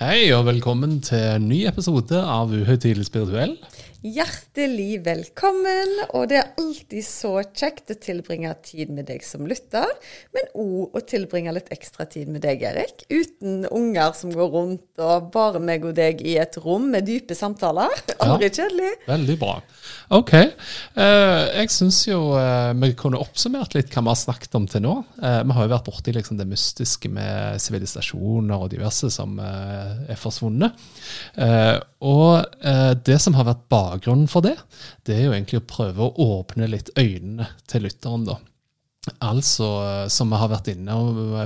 Hei og velkommen til en ny episode av Uhøytidelig spirituell. Hjertelig velkommen, og det er alltid så kjekt å tilbringe tid med deg som lytter, men òg å tilbringe litt ekstra tid med deg, Erik. Uten unger som går rundt, og bare meg og deg i et rom med dype samtaler. Aldri ja, kjedelig. Veldig bra. OK. Uh, jeg syns jo uh, vi kunne oppsummert litt hva vi har snakket om til nå. Uh, vi har jo vært borti liksom, det mystiske med sivilisasjoner og diverse som er forsvunnet. og det som har vært bak bakgrunnen for det, det er jo egentlig å prøve å åpne litt øynene til lytteren, da. Altså, som vi har vært inne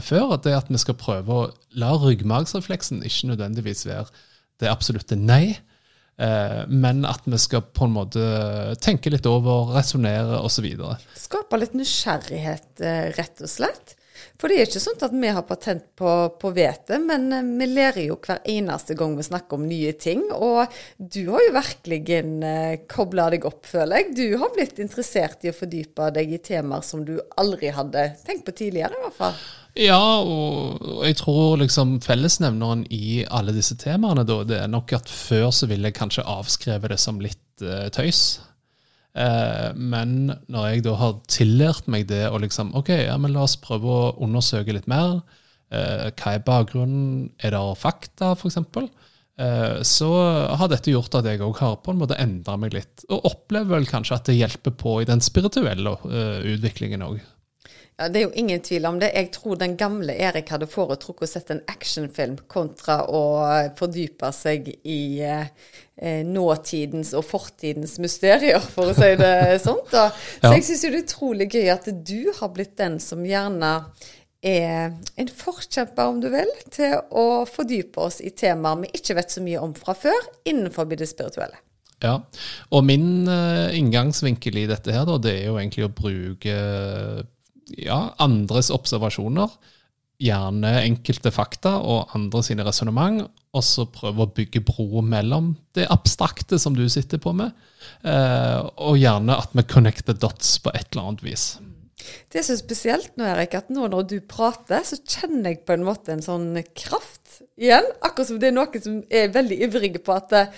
før, at det at vi skal prøve å la ryggmargsrefleksen ikke nødvendigvis være det absolutte nei, eh, men at vi skal på en måte tenke litt over, resonnere osv. Skape litt nysgjerrighet, eh, rett og slett. For det er ikke sånn at vi har patent på hvete, men eh, vi lærer jo hver eneste gang vi snakker om nye ting. Og du har jo virkelig eh, kobla deg opp, føler jeg. Du har blitt interessert i å fordype deg i temaer som du aldri hadde tenkt på tidligere, i hvert fall. Ja, og jeg tror liksom fellesnevneren i alle disse temaene, da, det er nok at før så ville jeg kanskje avskrevet det som litt uh, tøys. Eh, men når jeg da har tillært meg det og liksom OK, ja, men la oss prøve å undersøke litt mer. Eh, hva er bakgrunnen? Er det fakta, f.eks.? Eh, så har dette gjort at jeg òg har på en måte endra meg litt. Og opplever vel kanskje at det hjelper på i den spirituelle utviklingen òg. Ja, Det er jo ingen tvil om det. Jeg tror den gamle Erik hadde foretrukket å sette en actionfilm kontra å fordype seg i eh, nåtidens og fortidens mysterier, for å si det sånn. Så jeg syns det er utrolig gøy at du har blitt den som gjerne er en forkjemper, om du vil, til å fordype oss i temaer vi ikke vet så mye om fra før, innenfor det spirituelle. Ja, og min uh, inngangsvinkel i dette her, da, det er jo egentlig å bruke ja, andres observasjoner, gjerne enkelte fakta og andre sine resonnement, og så prøve å bygge bro mellom det abstrakte som du sitter på med, eh, og gjerne at vi connecter dots på et eller annet vis. Det er så spesielt nå, Erik, at nå når du prater, så kjenner jeg på en måte en sånn kraft igjen. Akkurat som det er noen som er veldig ivrige på at eh,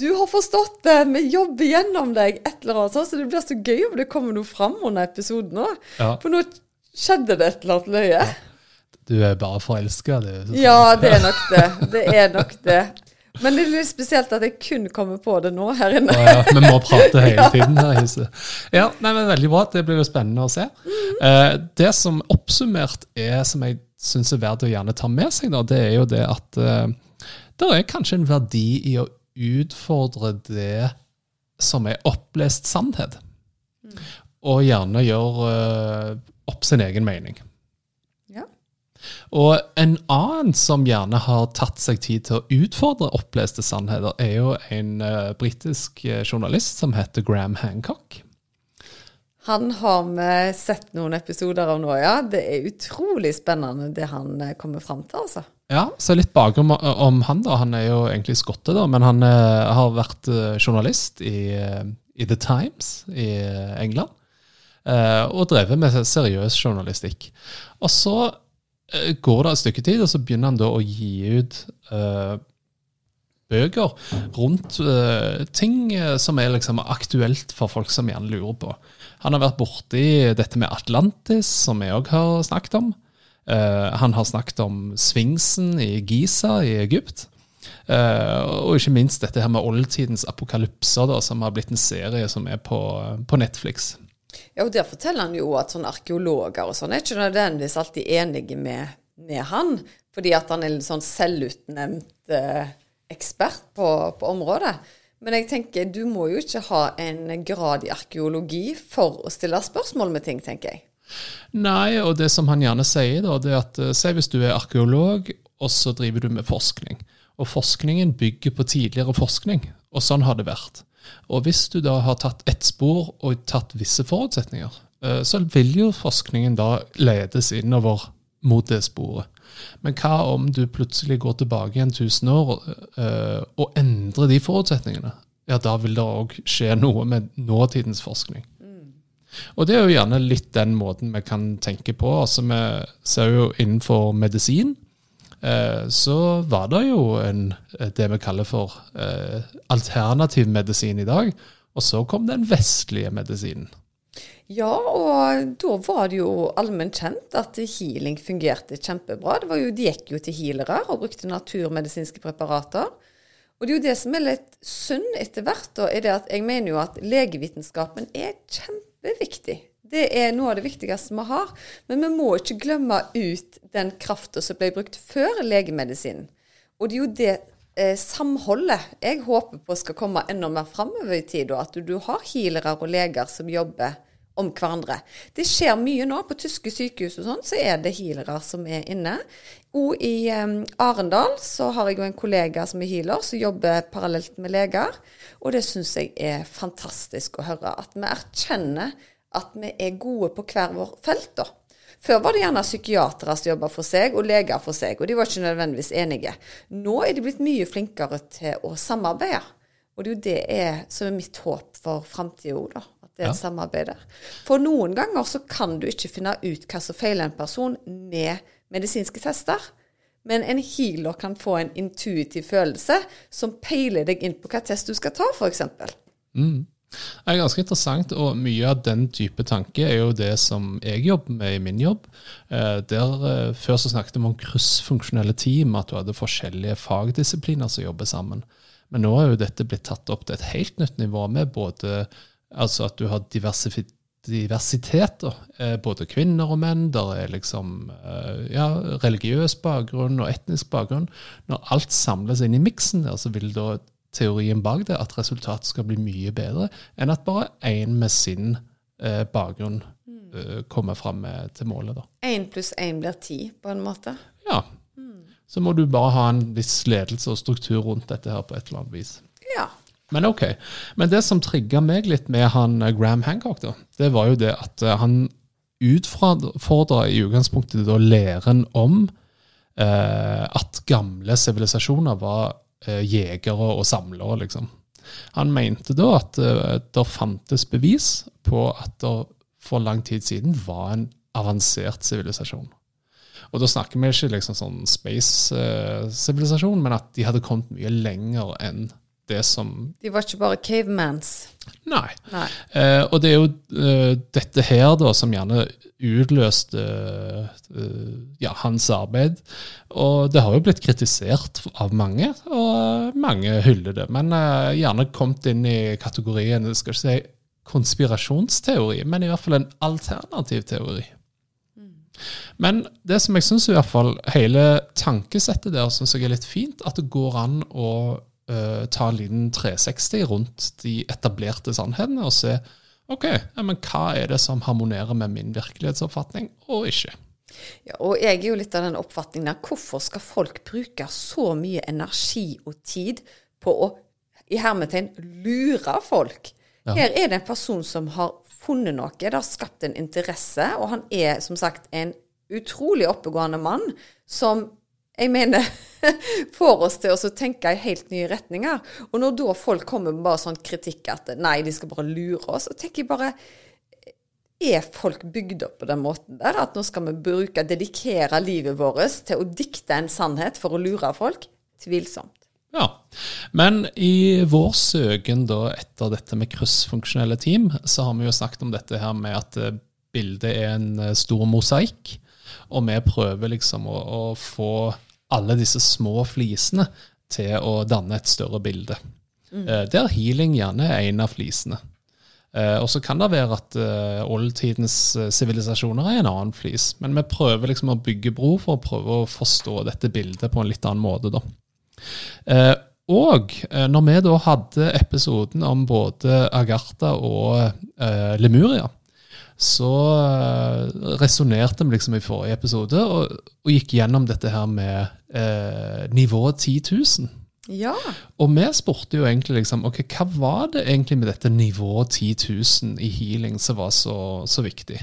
du har forstått det, vi jobber gjennom deg, et eller annet sånt. Så det blir så gøy om det kommer noe fram under episoden òg. Ja. For nå skjedde det et eller annet løye. Du er bare forelska, du. Ja, det er nok det. Det er nok det. Men det er litt spesielt at jeg kun kommer på det nå her inne. Ja, ja, Vi må prate hele tiden her i huset. Ja, nei, men Veldig bra. Det blir jo spennende å se. Mm. Eh, det som oppsummert er, som jeg syns er verdt å gjerne ta med seg, da, det er jo det at eh, det er kanskje en verdi i å utfordre det som er opplest sannhet. Og gjerne gjør uh, opp sin egen mening. Ja. Og en annen som gjerne har tatt seg tid til å utfordre oppleste sannheter, er jo en uh, britisk eh, journalist som heter Graham Hancock. Han har vi sett noen episoder av nå, ja. Det er utrolig spennende det han kommer fram til, altså. Ja, så litt bakgrunn om han. da. Han er jo egentlig skotte, da, men han uh, har vært journalist i, uh, i, The Times i England. Og drevet med seriøs journalistikk. Og så går det et stykke tid, og så begynner han da å gi ut bøker rundt ting som er liksom aktuelt for folk som gjerne lurer på. Han har vært borti dette med Atlantis, som vi òg har snakket om. Uh, han har snakket om Svingsen i Giza i Egypt. Uh, og ikke minst dette her med oldtidens apokalypser, da, som har blitt en serie som er på, på Netflix. Ja, og Der forteller han jo at sånne arkeologer og sånn er ikke nødvendigvis alltid enige med, med han, fordi at han er en sånn selvutnevnt eh, ekspert på, på, området. Men jeg tenker, du må jo ikke ha en grad i arkeologi for å stille spørsmål med ting, tenker jeg. Nei, og det som han gjerne sier, da, det er at uh, si hvis du er arkeolog og så driver du med forskning. Og forskningen bygger på tidligere forskning, og sånn har det vært. Og hvis du da har tatt ett spor og tatt visse forutsetninger, eh, så vil jo forskningen da ledes innover mot det sporet. Men hva om du plutselig går tilbake igjen 1000 år uh, og endrer de forutsetningene? Ja, da vil det òg skje noe med nåtidens forskning. Mm. Og det er jo gjerne litt den måten vi kan tenke på. Altså Vi ser jo innenfor medisin så var det jo en, det vi kaller for uh, alternativ medisin i dag. Og så kom den vestlige medisinen. Ja, og da var det jo allment kjent at healing fungerte kjempebra. Jo, de gikk jo til healere og brukte naturmedisinske preparater. Og det er jo det som er litt synd etter hvert, da, er det at jeg mener jo at legevitenskapen er kjempeviktig. Det er noe av det viktigste vi har. Men vi må ikke glemme ut den krafta som ble brukt før legemedisinen. Og det er jo det eh, samholdet jeg håper på skal komme enda mer framover i tid. At du, du har healere og leger som jobber om hverandre. Det skjer mye nå. På tyske sykehus og sånn, så er det healere som er inne. Og i eh, Arendal så har jeg jo en kollega som er healer, som jobber parallelt med leger. Og det syns jeg er fantastisk å høre. At vi erkjenner at vi er gode på hver vår felt, da. Før var det gjerne psykiatere som jobba for seg, og leger for seg, og de var ikke nødvendigvis enige. Nå er de blitt mye flinkere til å samarbeide. Og det er jo det som er mitt håp for framtida da det ja. samarbeidet. For noen ganger så kan du ikke finne ut hva som feiler en person med medisinske tester. Men en healer kan få en intuitiv følelse som peiler deg inn på hva test du skal ta, f.eks. Mm. Det er ganske interessant, og mye av den type tanke er jo det som jeg jobber med i min jobb. Eh, der eh, Før så snakket vi om kryssfunksjonelle team, at du hadde forskjellige fagdisipliner som jobber sammen. Men nå er jo dette blitt tatt opp til et helt nytt nivå, med både Altså at du har diversitet. Eh, både kvinner og menn. Der er liksom ja, religiøs bakgrunn og etnisk bakgrunn. Når alt samles inn i miksen der, så vil da teorien bak det at resultatet skal bli mye bedre enn at bare én med sin eh, bakgrunn eh, kommer fram til målet. Én pluss én blir ti, på en måte? Ja. Mm. Så må du bare ha en viss ledelse og struktur rundt dette her på et eller annet vis. Ja. Men ok. Men det som trigga meg litt med han eh, Graham Hancock, da, det var jo det at eh, han utfordra i utgangspunktet da læren om eh, at gamle sivilisasjoner var jegere og samlere, liksom. Han mente da at eh, det fantes bevis på at det for lang tid siden var en avansert sivilisasjon. Og da snakker vi ikke liksom sånn space-sivilisasjon, eh, men at de hadde kommet mye lenger enn det som De var ikke bare cavemans? Nei. Nei. Eh, og det er jo eh, dette her da som gjerne utløste eh, ja, hans arbeid. Og det har jo blitt kritisert av mange, og mange hyller det. Men uh, gjerne kommet inn i kategorien skal ikke si konspirasjonsteori, men i hvert fall en alternativ teori. Mm. Men det som jeg syns i hvert fall hele tankesettet der synes jeg er litt fint, at det går an å uh, ta en liten 360 rundt de etablerte sannhetene og se ok, ja, men hva er det som harmonerer med min virkelighetsoppfatning, og ikke. Ja, og jeg er jo litt av den oppfatningen der hvorfor skal folk bruke så mye energi og tid på å i hermetegn lure folk? Ja. Her er det en person som har funnet noe, det har skapt en interesse, og han er som sagt en utrolig oppegående mann som jeg mener får oss til å tenke i helt nye retninger. Og når da folk kommer med bare sånn kritikk at nei, de skal bare lure oss, så tenker jeg bare Er folk bygd opp på den måten der? At nå skal vi bruke, dedikere livet vårt til å dikte en sannhet for å lure folk? Tvilsomt. Ja, men i vår søken da etter dette med kryssfunksjonelle team, så har vi jo snakket om dette her med at eh, bildet er en eh, stor mosaikk. Og vi prøver liksom å, å få alle disse små flisene til å danne et større bilde. Mm. Eh, der healing gjerne er en av flisene. Eh, og så kan det være at uh, oldtidens sivilisasjoner er en annen flis. Men vi prøver liksom å bygge bro for å prøve å forstå dette bildet på en litt annen måte. da. og når vi da hadde episoden om både Agartha og Lemuria, så uh, resonnerte vi liksom i forrige episode og, og gikk gjennom dette her med eh, nivået 10 000. Ja. Og vi spurte jo egentlig liksom, ok, hva var det egentlig med dette nivået 10 000 i healing som var så, så viktig?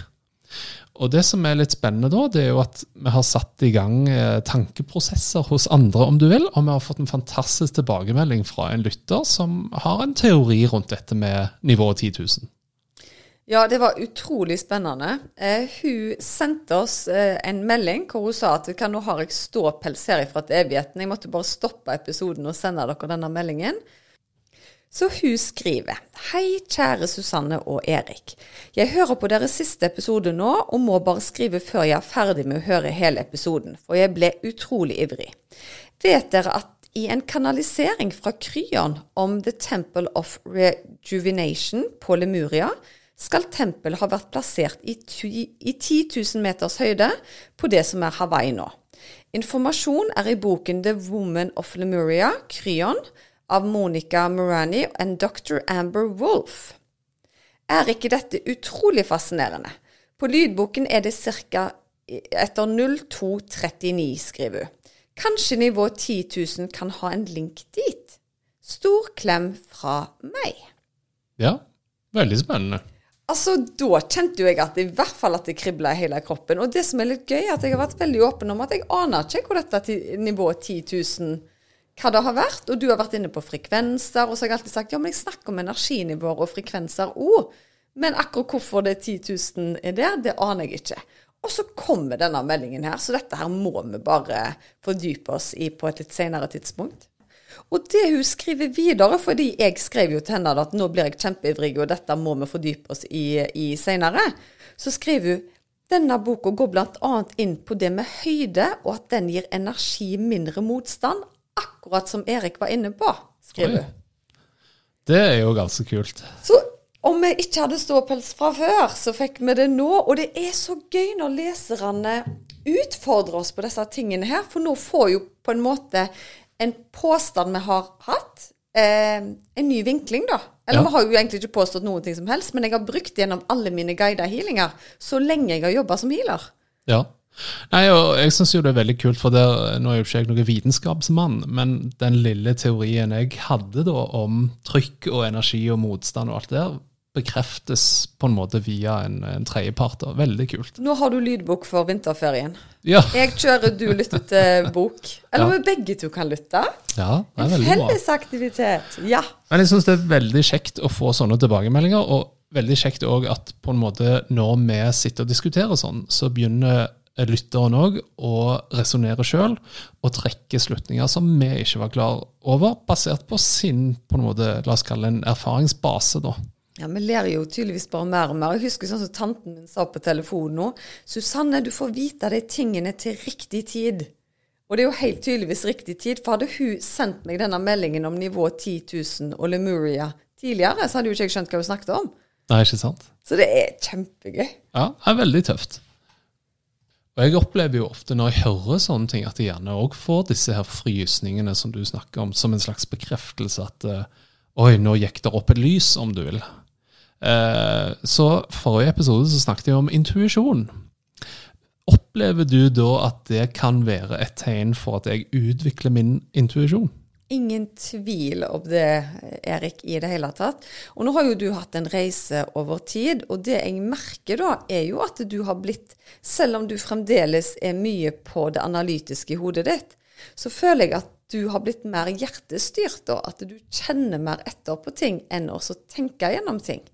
Og det som er litt spennende da, det er jo at vi har satt i gang eh, tankeprosesser hos andre, om du vil, og vi har fått en fantastisk tilbakemelding fra en lytter som har en teori rundt dette med nivået 10 000. Ja, det var utrolig spennende. Eh, hun sendte oss eh, en melding hvor hun sa at nå har jeg ståpels her fra til evigheten. Jeg måtte bare stoppe episoden og sende dere denne meldingen. Så hun skriver Hei, kjære Susanne og Erik. Jeg hører på deres siste episode nå, og må bare skrive før jeg er ferdig med å høre hele episoden, for jeg ble utrolig ivrig. Vet dere at i en kanalisering fra Kryon om The Temple of Rejuvenation på Lemuria, skal tempelet ha vært plassert i, i 10 000 meters høyde på det som er Hawaii nå. Informasjon er i boken The Woman of Lemuria, Kryon, av Monica Morani og dr. Amber Wolf. Er ikke dette utrolig fascinerende? På lydboken er det ca. etter 0239, skriver hun. Kanskje nivå 10 000 kan ha en link dit? Stor klem fra meg. Ja, veldig spennende. Altså, Da kjente jo jeg at i hvert fall at det kribla i hele kroppen. Og det som er litt gøy, er at jeg har vært veldig åpen om at jeg aner ikke hvor dette nivået 10 000 hva det har vært. Og du har vært inne på frekvenser, og så har jeg alltid sagt ja, men jeg snakker om energinivåer og frekvenser òg. Men akkurat hvorfor det 10 000 er der, det aner jeg ikke. Og så kommer denne meldingen her, så dette her må vi bare fordype oss i på et litt senere tidspunkt. Og det hun skriver videre, fordi jeg skrev jo til henne at nå blir jeg kjempeivrig, og dette må vi fordype oss i, i senere, så skriver hun denne boka går bl.a. inn på det med høyde, og at den gir energi mindre motstand, akkurat som Erik var inne på, skriver hun. Det er jo ganske kult. Så om vi ikke hadde ståpels fra før, så fikk vi det nå. Og det er så gøy når leserne utfordrer oss på disse tingene her, for nå får jo på en måte en påstand vi har hatt, eh, en ny vinkling, da. Eller ja. vi har jo egentlig ikke påstått noen ting som helst, men jeg har brukt gjennom alle mine guida healinger så lenge jeg har jobba som healer. Ja. Nei, og jeg syns jo det er veldig kult, for der, nå er jo ikke jeg noen vitenskapsmann, men den lille teorien jeg hadde da om trykk og energi og motstand og alt det der, bekreftes på en måte via en, en tredjepart. Veldig kult. Nå har du lydbok for vinterferien. Ja. Jeg kjører, du lytter til bok. Eller ja. vi begge to kan lytte. Ja, det er veldig bra. En felles aktivitet. Ja. Men jeg syns det er veldig kjekt å få sånne tilbakemeldinger. og veldig kjekt òg at på en måte når vi sitter og diskuterer sånn, så begynner lytteren òg å resonnere sjøl og trekke slutninger som vi ikke var klar over, basert på sin på en måte, la oss kalle det en erfaringsbase. da. Ja, Vi ler jo tydeligvis bare mer og mer. Jeg husker sånn som tanten min sa på telefonen nå. 'Susanne, du får vite de tingene til riktig tid'. Og det er jo helt tydeligvis riktig tid, for hadde hun sendt meg denne meldingen om nivå 10 000 og Lemuria tidligere, så hadde jo ikke jeg skjønt hva hun snakket om. Nei, ikke sant? Så det er kjempegøy. Ja, det er veldig tøft. Og Jeg opplever jo ofte når jeg hører sånne ting, at jeg gjerne òg får disse her frysningene som du snakker om, som en slags bekreftelse at uh, Oi, nå gikk det opp et lys, om du vil. Uh, så forrige episode så snakket jeg om intuisjon. Opplever du da at det kan være et tegn for at jeg utvikler min intuisjon? Ingen tvil om det, Erik, i det hele tatt. Og nå har jo du hatt en reise over tid, og det jeg merker da, er jo at du har blitt, selv om du fremdeles er mye på det analytiske i hodet ditt, så føler jeg at du har blitt mer hjertestyrt, da. At du kjenner mer etter på ting enn å tenke gjennom ting.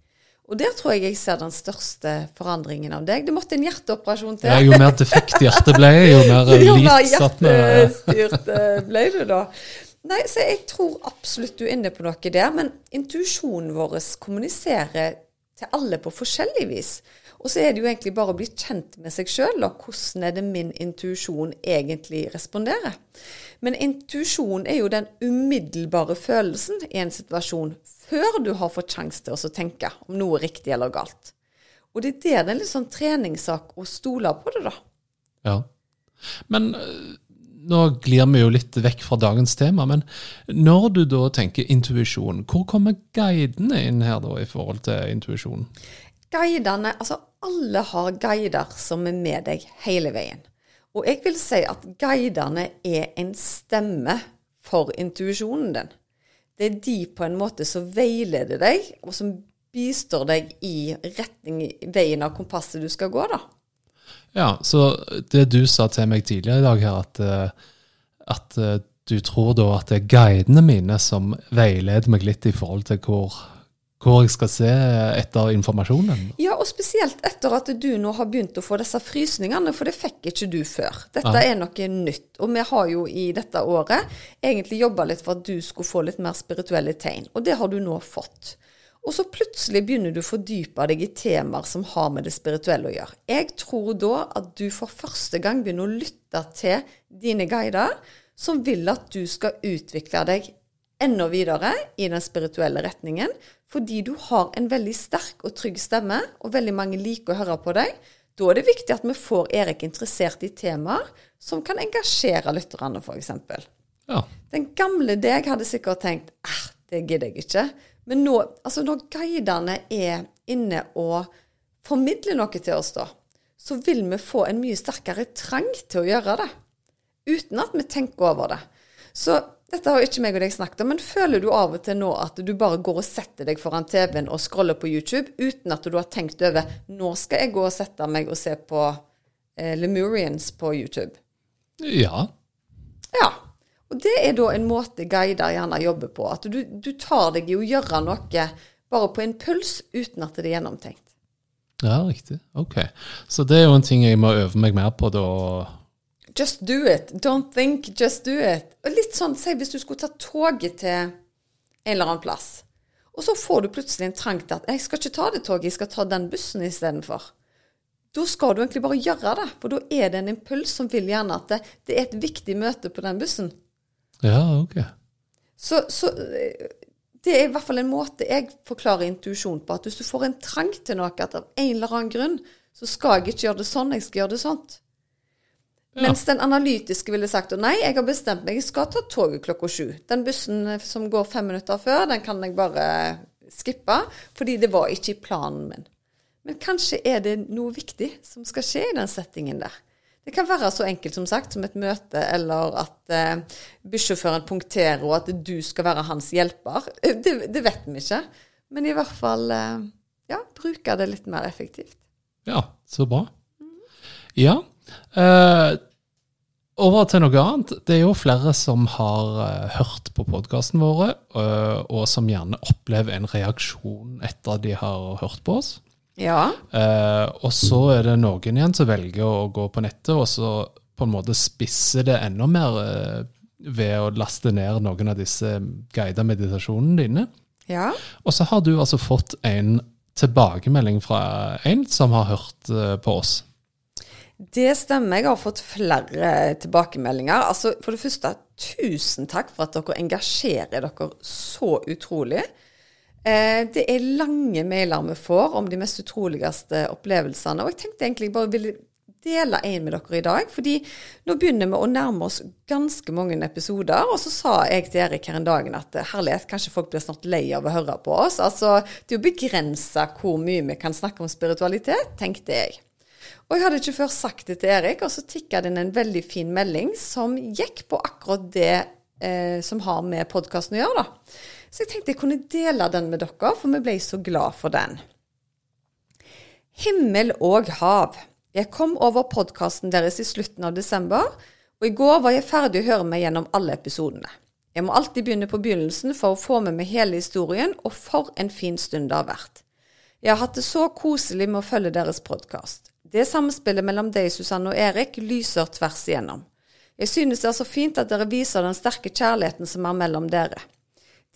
Og der tror jeg jeg ser den største forandringen av deg. Det måtte en hjerteoperasjon til. Ja, jo mer defekt hjertet ble, jo mer lit satt med Jo mer hjertestyrt ble du da. Nei, så jeg tror absolutt du er inne på noe der. Men intuisjonen vår kommuniserer til alle på forskjellig vis. Og så er det jo egentlig bare å bli kjent med seg sjøl, og hvordan er det min intuisjon egentlig responderer. Men intuisjon er jo den umiddelbare følelsen i en situasjon før du har fått sjanse til å tenke om noe er riktig eller galt. Og det er der det er en litt sånn treningssak å stole på det, da. Ja. Men nå glir vi jo litt vekk fra dagens tema, men når du da tenker intuisjon, hvor kommer guidene inn her da i forhold til intuisjon? Guidene, altså alle har guider som er med deg hele veien. Og jeg vil si at guidene er en stemme for intuisjonen din. Det er de på en måte som veileder deg, og som bistår deg i retning, veien av kompasset du skal gå, da. Ja, så det du sa til meg tidligere i dag her, at, eh, at eh, du tror da at det er guidene mine som veileder meg litt i forhold til hvor, hvor jeg skal se etter informasjonen? Ja, og spesielt etter at du nå har begynt å få disse frysningene, for det fikk ikke du før. Dette Ja. er noe nytt. Og vi har jo i dette året egentlig jobba litt for at du skulle få litt mer spirituelle tegn, og det har du nå fått. Og så plutselig begynner du å fordype deg i temaer som har med det spirituelle å gjøre. Jeg tror da at du for første gang begynner å lytte til dine guider, som vil at du skal utvikle deg enda videre i den spirituelle retningen, fordi du har en veldig sterk og trygg stemme, og veldig mange liker å høre på deg. Da er det viktig at vi får Erik interessert i temaer som kan engasjere lytterne, f.eks. Ja. Den gamle deg hadde sikkert tenkt eh, det gidder jeg ikke. Men nå, altså når guidene er inne og formidler noe til oss, da, så vil vi få en mye sterkere trang til å gjøre det. Uten at vi tenker over det. Så dette har jo ikke meg og deg snakket om, men føler du av og til nå at du bare går og setter deg foran TV-en og scroller på YouTube uten at du har tenkt over nå skal jeg gå og sette meg og se på eh, Lemurians på YouTube? ja. Ja. Og det er da en måte guider gjerne jobber på. At du, du tar deg i å gjøre noe bare på impuls uten at det er gjennomtenkt. Ja, riktig. Ok. Så det er jo en ting jeg må øve meg mer på da. Just do it. Don't think, just do it. Og litt sånn, si hvis du skulle ta toget til en eller annen plass, og så får du plutselig en trang til at jeg skal ikke ta det toget, jeg skal ta den bussen istedenfor. Da skal du egentlig bare gjøre det, for da er det en impuls som vil gjerne at det, det er et viktig møte på den bussen. Ja, ok. Så, så det er i hvert fall en måte jeg forklarer intuisjon på. At hvis du får en trang til noe, at av en eller annen grunn så skal jeg ikke gjøre det sånn, jeg skal gjøre det sånt. Ja. Mens den analytiske ville sagt nei, jeg har bestemt meg, jeg skal ta toget klokka sju. Den bussen eh, som går fem minutter før, den kan jeg bare skippe, fordi det var ikke i planen min. Men kanskje er det noe viktig som skal skje i den settingen der. Det kan være så enkelt som sagt som et møte, eller at eh, bussjåføren punkterer, og at du skal være hans hjelper. Det, det vet vi ikke. Men i hvert fall eh, ja, bruke det litt mer effektivt. Ja, så bra. Ja. Eh, over til noe annet. Det er jo flere som har uh, hørt på podkasten våre, uh, og som gjerne opplever en reaksjon etter at de har hørt på oss. Ja. Og så er det noen igjen som velger å gå på nettet og så på en måte spisse det enda mer ved å laste ned noen av disse guida meditasjonene dine. ja. Og så har du altså fått en tilbakemelding fra en som har hørt på oss. Det stemmer. Jeg har fått flere tilbakemeldinger. Altså, For det første, tusen takk for at dere engasjerer dere så utrolig. Eh, det er lange mailer vi får om de mest utroligste opplevelsene. Og jeg tenkte egentlig jeg bare ville dele en med dere i dag. fordi nå begynner vi å nærme oss ganske mange episoder. Og så sa jeg til Erik her en dag at eh, herlighet, kanskje folk blir snart lei av å høre på oss. Altså, det er jo begrensa hvor mye vi kan snakke om spiritualitet, tenkte jeg. Og jeg hadde ikke før sagt det til Erik, og så tikka det inn en veldig fin melding som gikk på akkurat det eh, som har med podkasten å gjøre, da. Så jeg tenkte jeg kunne dele den med dere, for vi ble så glad for den. Himmel og hav. Jeg kom over podkasten deres i slutten av desember, og i går var jeg ferdig å høre meg gjennom alle episodene. Jeg må alltid begynne på begynnelsen for å få med meg hele historien, og for en fin stund det har vært. Jeg har hatt det så koselig med å følge deres podkast. Det samspillet mellom deg, Susanne og Erik, lyser tvers igjennom. Jeg synes det er så fint at dere viser den sterke kjærligheten som er mellom dere.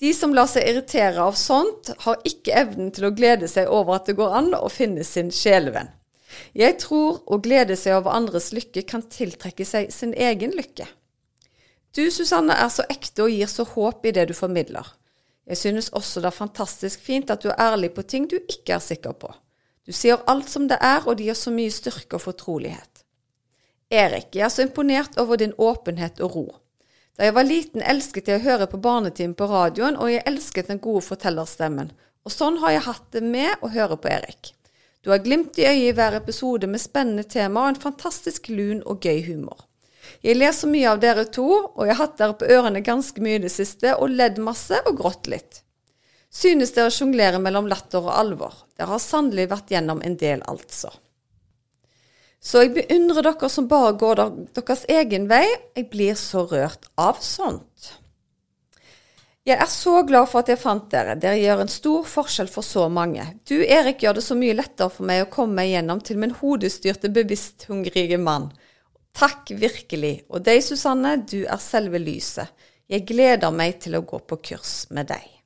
De som lar seg irritere av sånt, har ikke evnen til å glede seg over at det går an å finne sin sjelevenn. Jeg tror å glede seg over andres lykke kan tiltrekke seg sin egen lykke. Du, Susanne, er så ekte og gir så håp i det du formidler. Jeg synes også det er fantastisk fint at du er ærlig på ting du ikke er sikker på. Du sier alt som det er, og det gir så mye styrke og fortrolighet. Erik, jeg er så imponert over din åpenhet og ro. Da jeg var liten, elsket jeg å høre på Barnetimen på radioen, og jeg elsket den gode fortellerstemmen. Og sånn har jeg hatt det med å høre på Erik. Du har glimt i øyet i hver episode med spennende tema og en fantastisk lun og gøy humor. Jeg leser mye av dere to, og jeg har hatt dere på ørene ganske mye i det siste og ledd masse og grått litt. Synes dere sjonglerer mellom latter og alvor. Dere har sannelig vært gjennom en del, altså. Så jeg beundrer dere som bare går deres egen vei. Jeg blir så rørt av sånt. Jeg er så glad for at jeg fant dere. Dere gjør en stor forskjell for så mange. Du, Erik, gjør det så mye lettere for meg å komme meg gjennom til min hodestyrte, bevisst-hungrige mann. Takk virkelig. Og deg, Susanne, du er selve lyset. Jeg gleder meg til å gå på kurs med deg.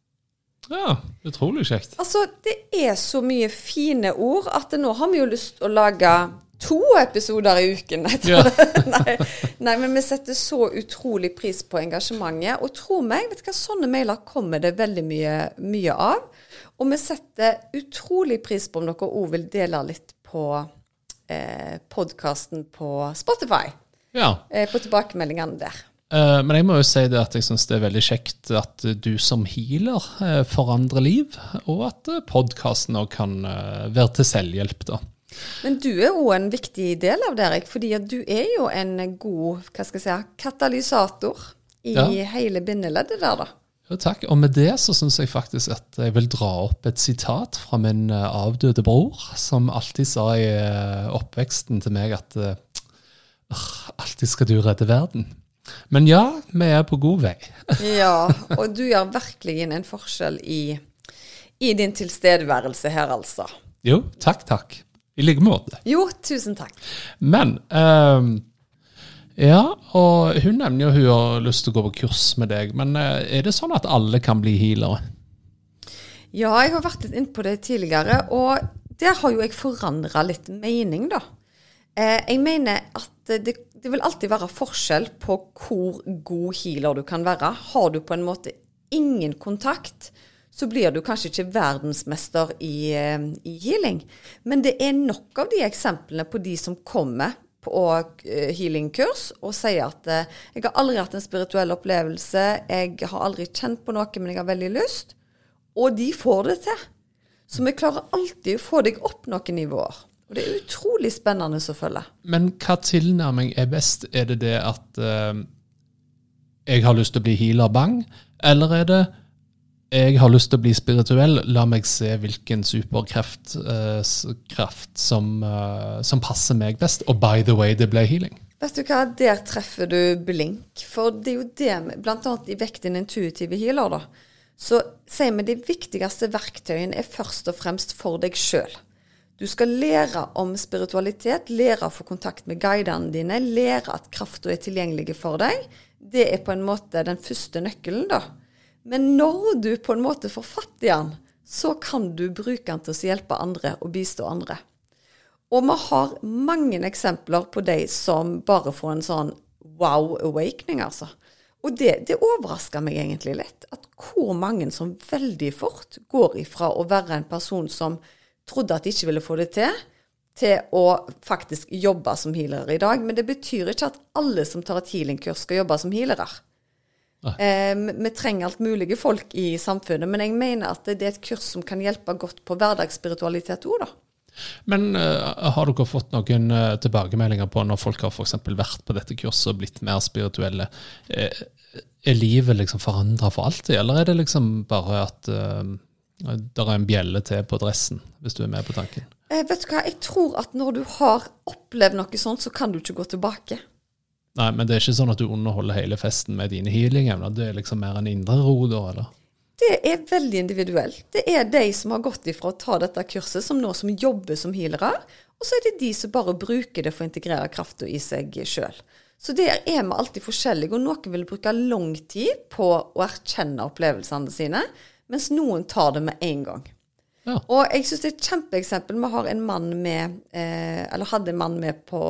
Ja, utrolig kjekt. Altså, det er så mye fine ord at nå har vi jo lyst til å lage to episoder i uken. Ja. nei, nei, men vi setter så utrolig pris på engasjementet. Og tro meg, vet du hva, sånne mailer kommer det veldig mye, mye av. Og vi setter utrolig pris på om dere òg vil dele litt på eh, podkasten på Spotify. Ja. Eh, på tilbakemeldingene der. Uh, men jeg må jo si det at jeg syns det er veldig kjekt at du som healer uh, forandrer liv, og at uh, podkasten òg kan være til selvhjelp, da. Men du er òg en viktig del av det, Erik, fordi du er jo en god hva skal jeg si, katalysator i ja. hele bindeleddet der, da. Jo, takk. Og med det så syns jeg faktisk at jeg vil dra opp et sitat fra min avdøde bror, som alltid sa i oppveksten til meg at alltid skal du redde verden. Men ja, vi er på god vei. ja, og du gjør virkelig en forskjell i, i, din tilstedeværelse her, altså. Jo, takk, takk. I like måte. Jo, tusen takk. Men um, Ja, og hun nevner jo hun har lyst til å gå på kurs med deg. Men uh, er det sånn at alle kan bli healere? Ja, jeg har vært litt innpå det tidligere, og der har jo jeg forandra litt mening, da. Eh, jeg mener at det det vil alltid være forskjell på hvor god healer du kan være. Har du på en måte ingen kontakt, så blir du kanskje ikke verdensmester i, eh, i healing. Men det er nok av de eksemplene på de som kommer på eh, healingkurs og sier at 'jeg har aldri hatt en spirituell opplevelse', 'jeg har aldri kjent på noe, men jeg har veldig lyst'. Og de får det til. Så vi klarer alltid å få deg opp noen nivåer. Og det er utrolig spennende å følge. Men hva tilnærming er best? Er det det at uh, jeg har lyst til å bli healer bang, eller er det jeg har lyst til å bli spirituell, la meg se hvilken superkraft uh, kraft som, uh, som, passer meg best. Og by the way, det ble healing. Vet du hva, der treffer du blink. For det er jo det, blant annet i Vekt din intuitive healer, da, så sier vi de viktigste verktøyene er først og fremst for deg sjøl. Du skal lære om spiritualitet, lære å få kontakt med guidene dine, lære at krafta er tilgjengelig for deg. Det er på en måte den første nøkkelen, da. Men når du på en måte får fatt i den, så kan du bruke den til å hjelpe andre og bistå andre. Og vi har mange eksempler på de som bare får en sånn wow awakening, altså. Og det, det overrasker meg egentlig litt. At hvor mange som veldig fort går ifra å være en person som trodde at de ikke ville få det til, til å faktisk jobbe som healere i dag. Men det betyr ikke at alle som tar et healingkurs, skal jobbe som healere. Eh, vi trenger alt mulige folk i samfunnet, men jeg mener at det er et kurs som kan hjelpe godt på hverdagsspiritualitet òg, da. Men uh, har dere fått noen uh, tilbakemeldinger på når folk har for vært på dette kurset og blitt mer spirituelle? Uh, er livet liksom forandra for alltid, eller er det liksom bare at det er en bjelle til på dressen, hvis du er med på tanken. Eh, vet du hva, jeg tror at når du har opplevd noe sånt, så kan du ikke gå tilbake. Nei, men det er ikke sånn at du underholder hele festen med dine healingevner. Det er liksom mer en indre ro da, eller? Det er veldig individuelt. Det er de som har gått ifra å ta dette kurset, som nå som jobber som healere. Og så er det de som bare bruker det for å integrere krafta i seg sjøl. Så der er vi alltid forskjellige, og noen vil bruke lang tid på å erkjenne opplevelsene sine mens noen tar det med en gang. Ja. Og jeg syns det er et kjempeeksempel. Vi har en mann med, eh, eller hadde en mann med på,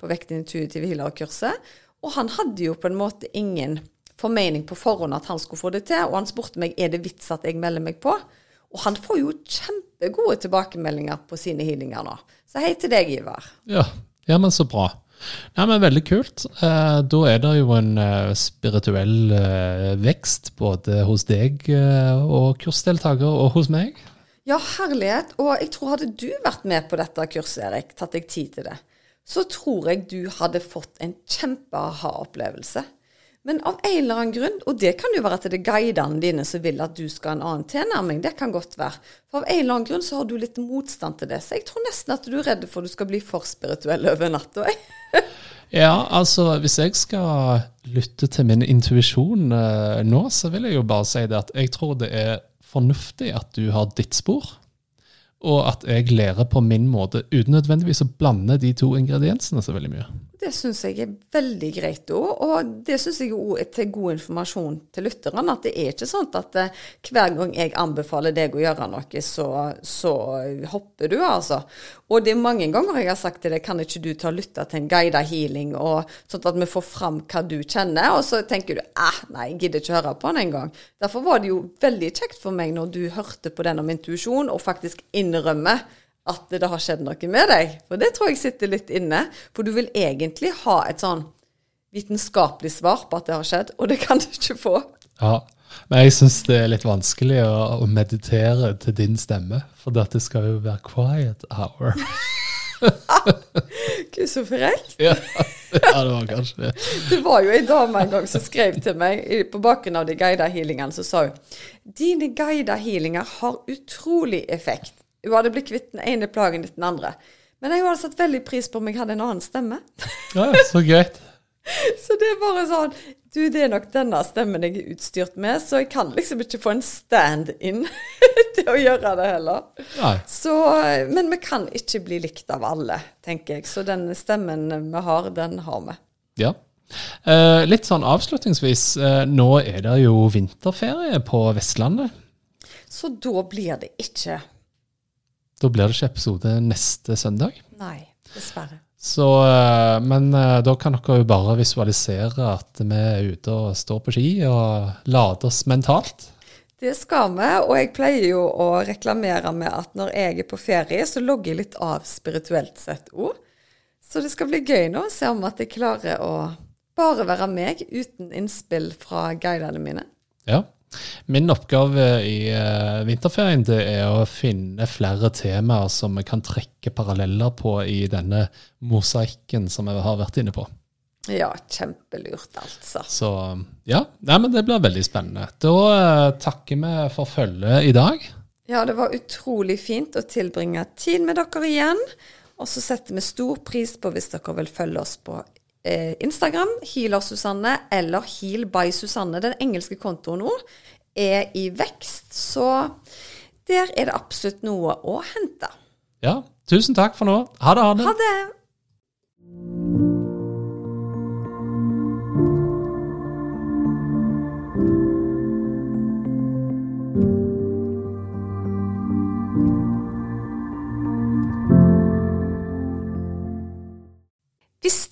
på Vekten intuitive healer-kurset. Og han hadde jo på en måte ingen formening på forhånd at han skulle få det til. Og han spurte meg er det vits at jeg melder meg på. Og han får jo kjempegode tilbakemeldinger på sine healinger nå. Så hei til deg, Ivar. Ja, ja men så bra. Nei, men Veldig kult. Eh, da er det jo en eh, spirituell eh, vekst både hos deg og kursdeltaker, og hos meg. Ja, herlighet. Og jeg tror hadde du vært med på dette kurset, Erik, tatt deg tid til det, så tror jeg du hadde fått en kjempe-aha-opplevelse. Men av en eller annen grunn, og det kan jo være at det er guidene dine som vil at du skal ha en annen tilnærming, det kan godt være. For av en eller annen grunn så har du litt motstand til det. Så jeg tror nesten at du er redd for at du skal bli for spirituell over natta. ja, altså hvis jeg skal lytte til min intuisjon eh, nå, så vil jeg jo bare si det at jeg tror det er fornuftig at du har ditt spor og at jeg lærer på min måte, uten nødvendigvis å blande de to ingrediensene så veldig mye. Det syns jeg er veldig greit òg, og det syns jeg òg er til god informasjon til lytterne. At det er ikke sånn at uh, hver gang jeg anbefaler deg å gjøre noe, så, så, hopper du, altså. Og det er mange ganger jeg har sagt til deg, kan ikke du ta og lytte til en guida healing, og sånn at vi får fram hva du kjenner, og så tenker du eh, nei, jeg gidder ikke høre på den engang. Derfor var det jo veldig kjekt for meg når du hørte på den om intuisjon, og faktisk innrømmer at det har skjedd noe med deg. For det tror jeg sitter litt inne. For du vil egentlig ha et sånn vitenskapelig svar på at det har skjedd, og det kan du ikke få. Ja, men jeg syns det er litt vanskelig å, å, meditere til din stemme, for dette skal jo være quiet hour. Gud, så frekk. Ja, ja, det var kanskje det. Det var jo ei dame en gang som skrev til meg på bakgrunn av de guida healingene, så sa hun dine guida healinger har utrolig effekt. Hun hadde blitt kvitt den ene plagen etter den andre. Men jeg hadde satt veldig pris på om jeg hadde en annen stemme. Ja, så greit. så det er bare sånn Du, det er nok denne stemmen jeg er utstyrt med, så jeg kan liksom ikke få en stand-in til å gjøre det heller. Så, men vi kan ikke bli likt av alle, tenker jeg. Så den stemmen vi har, den har vi. Ja. Eh, litt sånn avslutningsvis. Eh, nå er det jo vinterferie på Vestlandet. Så da blir det ikke da blir det ikke episode neste søndag. Nei, dessverre. Så, eh, men eh, da kan dere jo bare visualisere at vi er ute og står på ski og lader oss mentalt. Det skal vi, og jeg pleier jo å reklamere med at når jeg er på ferie, så logger jeg litt av spirituelt sett òg. Så det skal bli gøy nå å se om at jeg klarer å bare være meg uten innspill fra guidene mine. Ja. Min oppgave i uh, vinterferien det er å finne flere temaer som vi kan trekke paralleller på i denne mosaikken som vi har vært inne på. Ja, kjempelurt, altså. Så ja, Nei, men det blir veldig spennende. Da uh, takker vi for følget i dag. Ja, det var utrolig fint å tilbringe tid med dere igjen. Og så setter vi stor pris på hvis dere vil følge oss på eh, Instagram, Healer-Susanne eller Heal by Susanne. Den engelske kontoen nå er i vekst, så der er det absolutt noe å hente. Ja, tusen takk for nå. Ha det, ha det. Ha det.